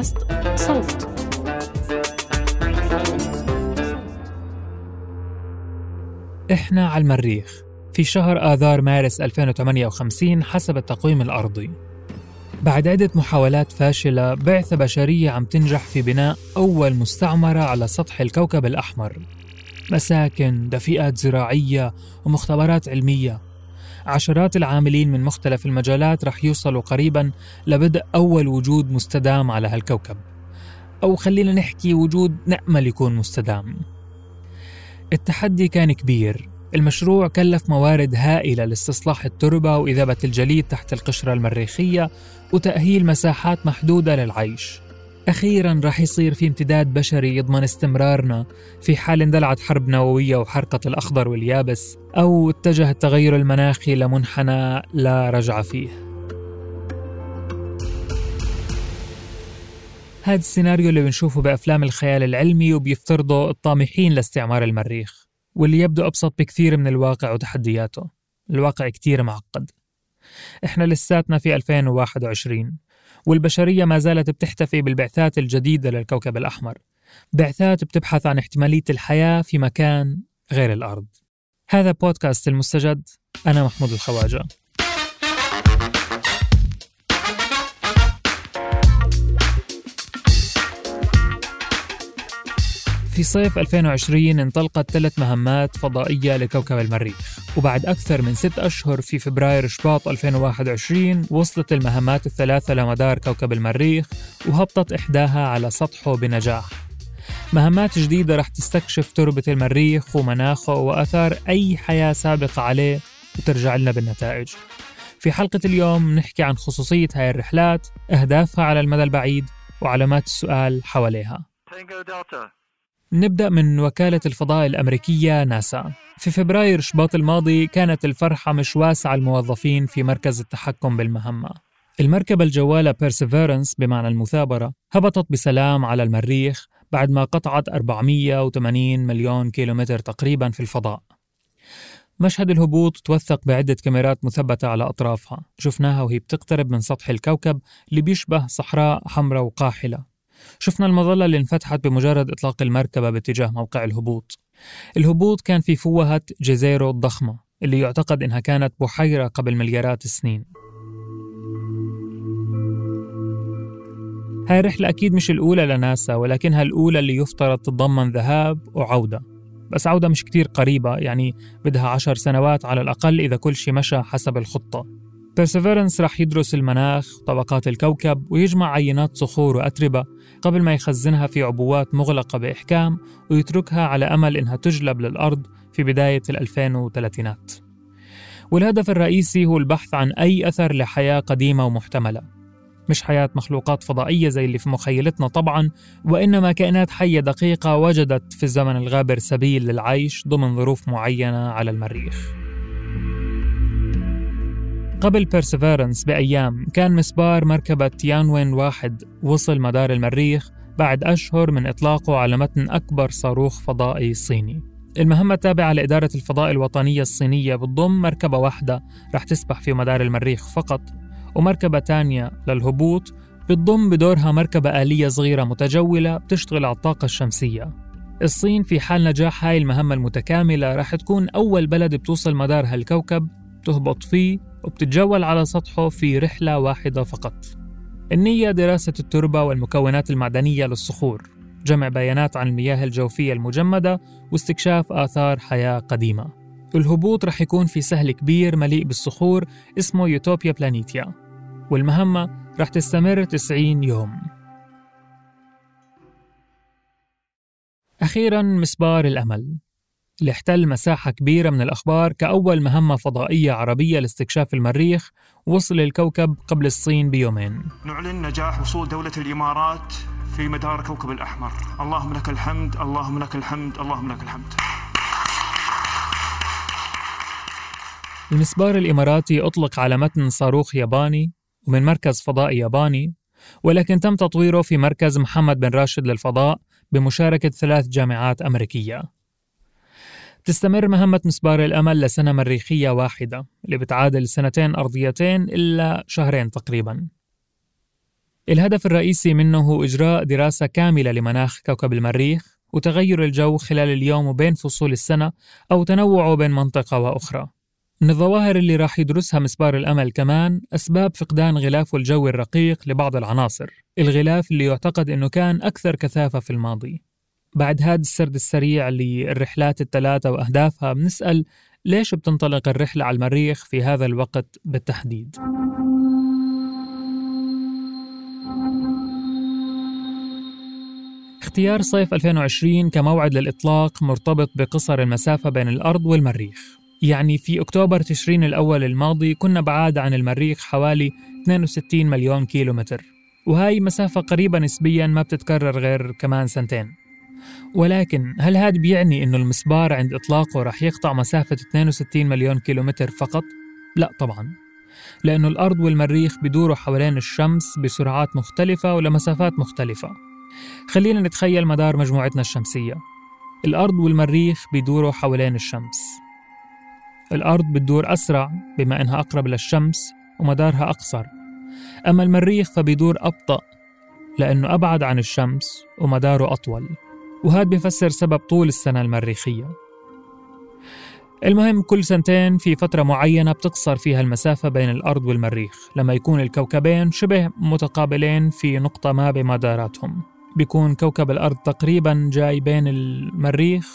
بودكاست صوت. إحنا على المريخ في شهر آذار مارس 2058 حسب التقويم الأرضي. بعد عدة محاولات فاشلة بعثة بشرية عم تنجح في بناء أول مستعمرة على سطح الكوكب الأحمر. مساكن، دفئات زراعية ومختبرات علمية. عشرات العاملين من مختلف المجالات رح يوصلوا قريبا لبدء أول وجود مستدام على هالكوكب. أو خلينا نحكي وجود نأمل يكون مستدام. التحدي كان كبير. المشروع كلف موارد هائلة لاستصلاح التربة وإذابة الجليد تحت القشرة المريخية وتأهيل مساحات محدودة للعيش. أخيرا رح يصير في امتداد بشري يضمن استمرارنا في حال اندلعت حرب نووية وحرقة الأخضر واليابس أو اتجه التغير المناخي لمنحنى لا رجع فيه. هذا السيناريو اللي بنشوفه بأفلام الخيال العلمي وبيفترضه الطامحين لاستعمار المريخ واللي يبدو أبسط بكثير من الواقع وتحدياته. الواقع كتير معقد. إحنا لساتنا في 2021 والبشرية ما زالت بتحتفي بالبعثات الجديدة للكوكب الأحمر. بعثات بتبحث عن احتمالية الحياة في مكان غير الأرض. هذا بودكاست المستجد. أنا محمود الخواجة. في صيف 2020 انطلقت ثلاث مهمات فضائية لكوكب المريخ وبعد أكثر من ست أشهر في فبراير شباط 2021 وصلت المهمات الثلاثة لمدار كوكب المريخ وهبطت إحداها على سطحه بنجاح. مهمات جديدة رح تستكشف تربة المريخ ومناخه وأثار أي حياة سابقة عليه وترجع لنا بالنتائج. في حلقة اليوم نحكي عن خصوصية هاي الرحلات أهدافها على المدى البعيد وعلامات السؤال حواليها. نبدأ من وكالة الفضاء الأمريكية ناسا. في فبراير شباط الماضي كانت الفرحة مش واسعة الموظفين في مركز التحكم بالمهمة. المركبة الجوالة بيرسيفيرنس بمعنى المثابرة هبطت بسلام على المريخ بعد ما قطعت 480 مليون كيلومتر تقريبا في الفضاء. مشهد الهبوط توثق بعدة كاميرات مثبتة على أطرافها. شفناها وهي بتقترب من سطح الكوكب اللي بيشبه صحراء حمراء وقاحلة. شفنا المظلة اللي انفتحت بمجرد إطلاق المركبة باتجاه موقع الهبوط. الهبوط كان في فوهة جزيرو الضخمة اللي يعتقد إنها كانت بحيرة قبل مليارات السنين. هاي الرحلة أكيد مش الأولى لناسا ولكنها الأولى اللي يفترض تتضمن ذهاب وعودة. بس عودة مش كتير قريبة يعني بدها عشر سنوات على الأقل إذا كل شي مشى حسب الخطة. بيرسيفيرنس رح يدرس المناخ طبقات الكوكب ويجمع عينات صخور وأتربة قبل ما يخزنها في عبوات مغلقة بإحكام ويتركها على أمل إنها تجلب للأرض في بداية الألفين وثلاثينات والهدف الرئيسي هو البحث عن أي أثر لحياة قديمة ومحتملة. مش حياة مخلوقات فضائية زي اللي في مخيلتنا طبعا وإنما كائنات حية دقيقة وجدت في الزمن الغابر سبيل للعيش ضمن ظروف معينة على المريخ. قبل بيرسيفيرنس بأيام كان مسبار مركبة تيانوين واحد وصل مدار المريخ بعد أشهر من إطلاقه على متن أكبر صاروخ فضائي صيني. المهمة التابعة لإدارة الفضاء الوطنية الصينية بتضم مركبة واحدة رح تسبح في مدار المريخ فقط ومركبة تانية للهبوط بتضم بدورها مركبة آلية صغيرة متجولة بتشتغل على الطاقة الشمسية. الصين في حال نجاح هاي المهمة المتكاملة رح تكون أول بلد بتوصل مدار هالكوكب تهبط فيه وبتتجول على سطحه في رحلة واحدة فقط. النية دراسة التربة والمكونات المعدنية للصخور جمع بيانات عن المياه الجوفية المجمدة واستكشاف آثار حياة قديمة. الهبوط رح يكون في سهل كبير مليء بالصخور اسمه يوتوبيا بلانيتيا. والمهمة رح تستمر 90 يوم. أخيرا مسبار الأمل. اللي احتل مساحة كبيرة من الأخبار كأول مهمة فضائية عربية لاستكشاف المريخ وصل الكوكب قبل الصين بيومين. نعلن نجاح وصول دولة الإمارات في مدار كوكب الأحمر. اللهم لك الحمد اللهم لك الحمد اللهم لك الحمد. المسبار الإماراتي أطلق على متن صاروخ ياباني ومن مركز فضائي ياباني ولكن تم تطويره في مركز محمد بن راشد للفضاء بمشاركة ثلاث جامعات أمريكية. تستمر مهمة مسبار الأمل لسنة مريخية واحدة اللي بتعادل سنتين أرضيتين إلا شهرين تقريبا. الهدف الرئيسي منه هو إجراء دراسة كاملة لمناخ كوكب المريخ وتغير الجو خلال اليوم وبين فصول السنة أو تنوعه بين منطقة وأخرى. من الظواهر اللي راح يدرسها مسبار الأمل كمان أسباب فقدان غلافه الجوي الرقيق لبعض العناصر الغلاف اللي يعتقد أنه كان أكثر كثافة في الماضي. بعد هذا السرد السريع للرحلات الثلاثة وأهدافها بنسأل ليش بتنطلق الرحلة على المريخ في هذا الوقت بالتحديد؟ اختيار صيف 2020 كموعد للإطلاق مرتبط بقصر المسافة بين الأرض والمريخ. يعني في أكتوبر تشرين الأول الماضي كنا بعاد عن المريخ حوالي 62 مليون كيلومتر. وهاي مسافة قريبة نسبيا ما بتتكرر غير كمان سنتين. ولكن هل هذا بيعني أنه المسبار عند إطلاقه رح يقطع مسافة 62 مليون كيلومتر فقط؟ لا طبعا لأنه الأرض والمريخ بيدوروا حوالين الشمس بسرعات مختلفة ولمسافات مختلفة. خلينا نتخيل مدار مجموعتنا الشمسية. الأرض والمريخ بيدوروا حوالين الشمس. الأرض بتدور أسرع بما إنها أقرب للشمس ومدارها أقصر. أما المريخ فبيدور أبطأ لأنه أبعد عن الشمس ومداره أطول. وهذا بيفسر سبب طول السنة المريخية. المهم كل سنتين في فترة معينة بتقصر فيها المسافة بين الأرض والمريخ لما يكون الكوكبين شبه متقابلين في نقطة ما بمداراتهم. بيكون كوكب الأرض تقريبا جاي بين المريخ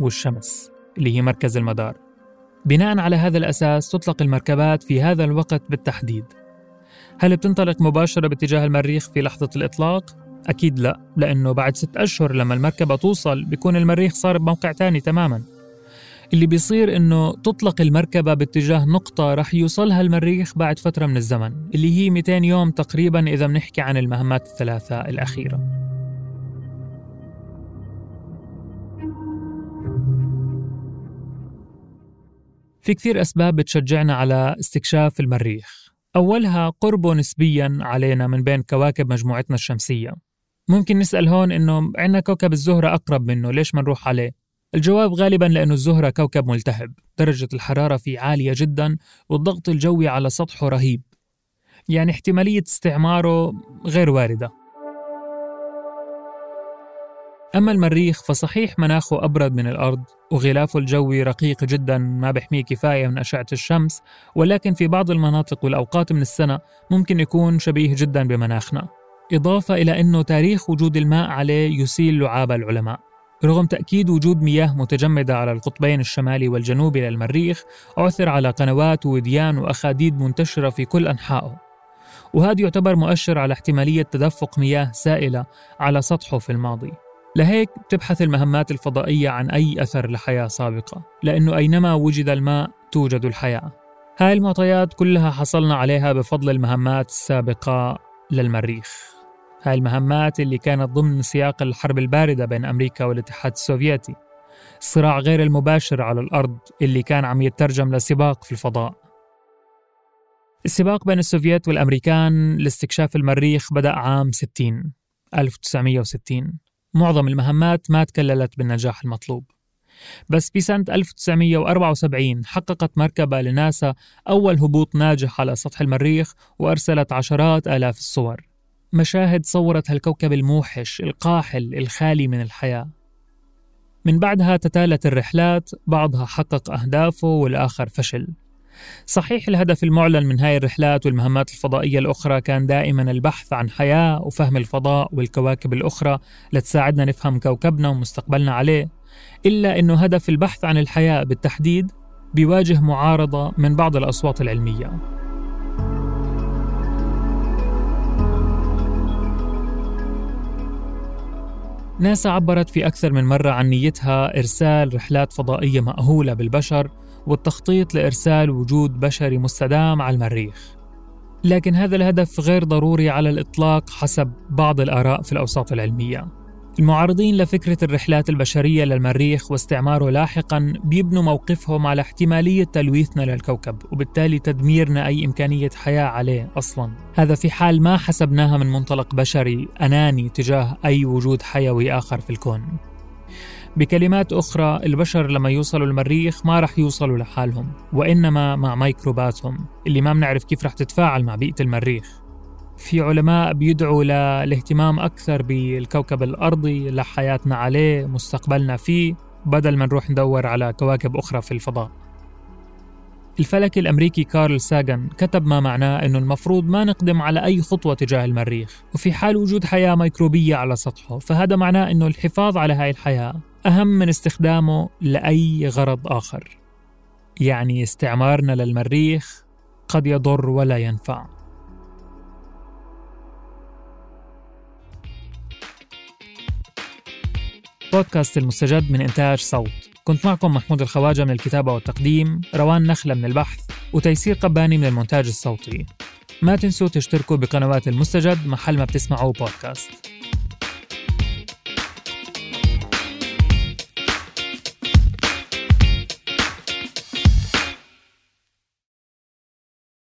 والشمس اللي هي مركز المدار. بناء على هذا الأساس تطلق المركبات في هذا الوقت بالتحديد. هل بتنطلق مباشرة باتجاه المريخ في لحظة الإطلاق؟ أكيد لا لأنه بعد ست أشهر لما المركبة توصل بيكون المريخ صار بموقع تاني تماما. اللي بيصير إنه تطلق المركبة باتجاه نقطة رح يوصلها المريخ بعد فترة من الزمن اللي هي 200 يوم تقريبا إذا بنحكي عن المهمات الثلاثة الأخيرة. في كثير أسباب بتشجعنا على استكشاف المريخ. أولها قربه نسبيا علينا من بين كواكب مجموعتنا الشمسية. ممكن نسأل هون إنه عندنا كوكب الزهرة أقرب منه ليش ما نروح عليه؟ الجواب غالبا لأنه الزهرة كوكب ملتهب درجة الحرارة فيه عالية جدا والضغط الجوي على سطحه رهيب. يعني احتمالية استعماره غير واردة. أما المريخ فصحيح مناخه أبرد من الأرض وغلافه الجوي رقيق جدا ما بيحميه كفاية من أشعة الشمس ولكن في بعض المناطق والأوقات من السنة ممكن يكون شبيه جدا بمناخنا. إضافة إلى أنه تاريخ وجود الماء عليه يسيل لعاب العلماء. رغم تأكيد وجود مياه متجمدة على القطبين الشمالي والجنوبي للمريخ عثر على قنوات ووديان وأخاديد منتشرة في كل أنحائه. وهذا يعتبر مؤشر على احتمالية تدفق مياه سائلة على سطحه في الماضي. لهيك بتبحث المهمات الفضائية عن أي أثر لحياة سابقة لأنه أينما وجد الماء توجد الحياة. هاي المعطيات كلها حصلنا عليها بفضل المهمات السابقة للمريخ. هاي المهمات اللي كانت ضمن سياق الحرب الباردة بين أمريكا والاتحاد السوفيتي. الصراع غير المباشر على الأرض اللي كان عم يترجم لسباق في الفضاء. السباق بين السوفيت والأمريكان لاستكشاف المريخ بدأ عام 60 1960 معظم المهمات ما تكللت بالنجاح المطلوب. بس في سنة 1974 حققت مركبة لناسا أول هبوط ناجح على سطح المريخ وأرسلت عشرات آلاف الصور. مشاهد صورت هالكوكب الموحش القاحل الخالي من الحياة. من بعدها تتالت الرحلات بعضها حقق أهدافه والآخر فشل. صحيح الهدف المعلن من هاي الرحلات والمهمات الفضائية الأخرى كان دائما البحث عن حياة وفهم الفضاء والكواكب الأخرى لتساعدنا نفهم كوكبنا ومستقبلنا عليه إلا أنه هدف البحث عن الحياة بالتحديد بيواجه معارضة من بعض الأصوات العلمية. ناسا عبرت في أكثر من مرة عن نيتها إرسال رحلات فضائية مأهولة بالبشر والتخطيط لإرسال وجود بشري مستدام على المريخ. لكن هذا الهدف غير ضروري على الإطلاق حسب بعض الآراء في الأوساط العلمية. المعارضين لفكرة الرحلات البشرية للمريخ واستعماره لاحقا بيبنوا موقفهم على احتمالية تلويثنا للكوكب وبالتالي تدميرنا أي إمكانية حياة عليه أصلا. هذا في حال ما حسبناها من منطلق بشري أناني تجاه أي وجود حيوي آخر في الكون. بكلمات أخرى البشر لما يوصلوا المريخ ما رح يوصلوا لحالهم وإنما مع ميكروباتهم اللي ما بنعرف كيف رح تتفاعل مع بيئة المريخ. في علماء بيدعوا للاهتمام أكثر بالكوكب الأرضي لحياتنا عليه مستقبلنا فيه بدل ما نروح ندور على كواكب أخرى في الفضاء. الفلكي الأمريكي كارل ساغان كتب ما معناه أنه المفروض ما نقدم على أي خطوة تجاه المريخ وفي حال وجود حياة ميكروبية على سطحه فهذا معناه أنه الحفاظ على هاي الحياة أهم من استخدامه لأي غرض آخر. يعني استعمارنا للمريخ قد يضر ولا ينفع. بودكاست المستجد من إنتاج صوت. كنت معكم محمود الخواجة من الكتابة والتقديم روان نخلة من البحث وتيسير قباني من المونتاج الصوتي. ما تنسوا تشتركوا بقنوات المستجد محل ما بتسمعوا بودكاست.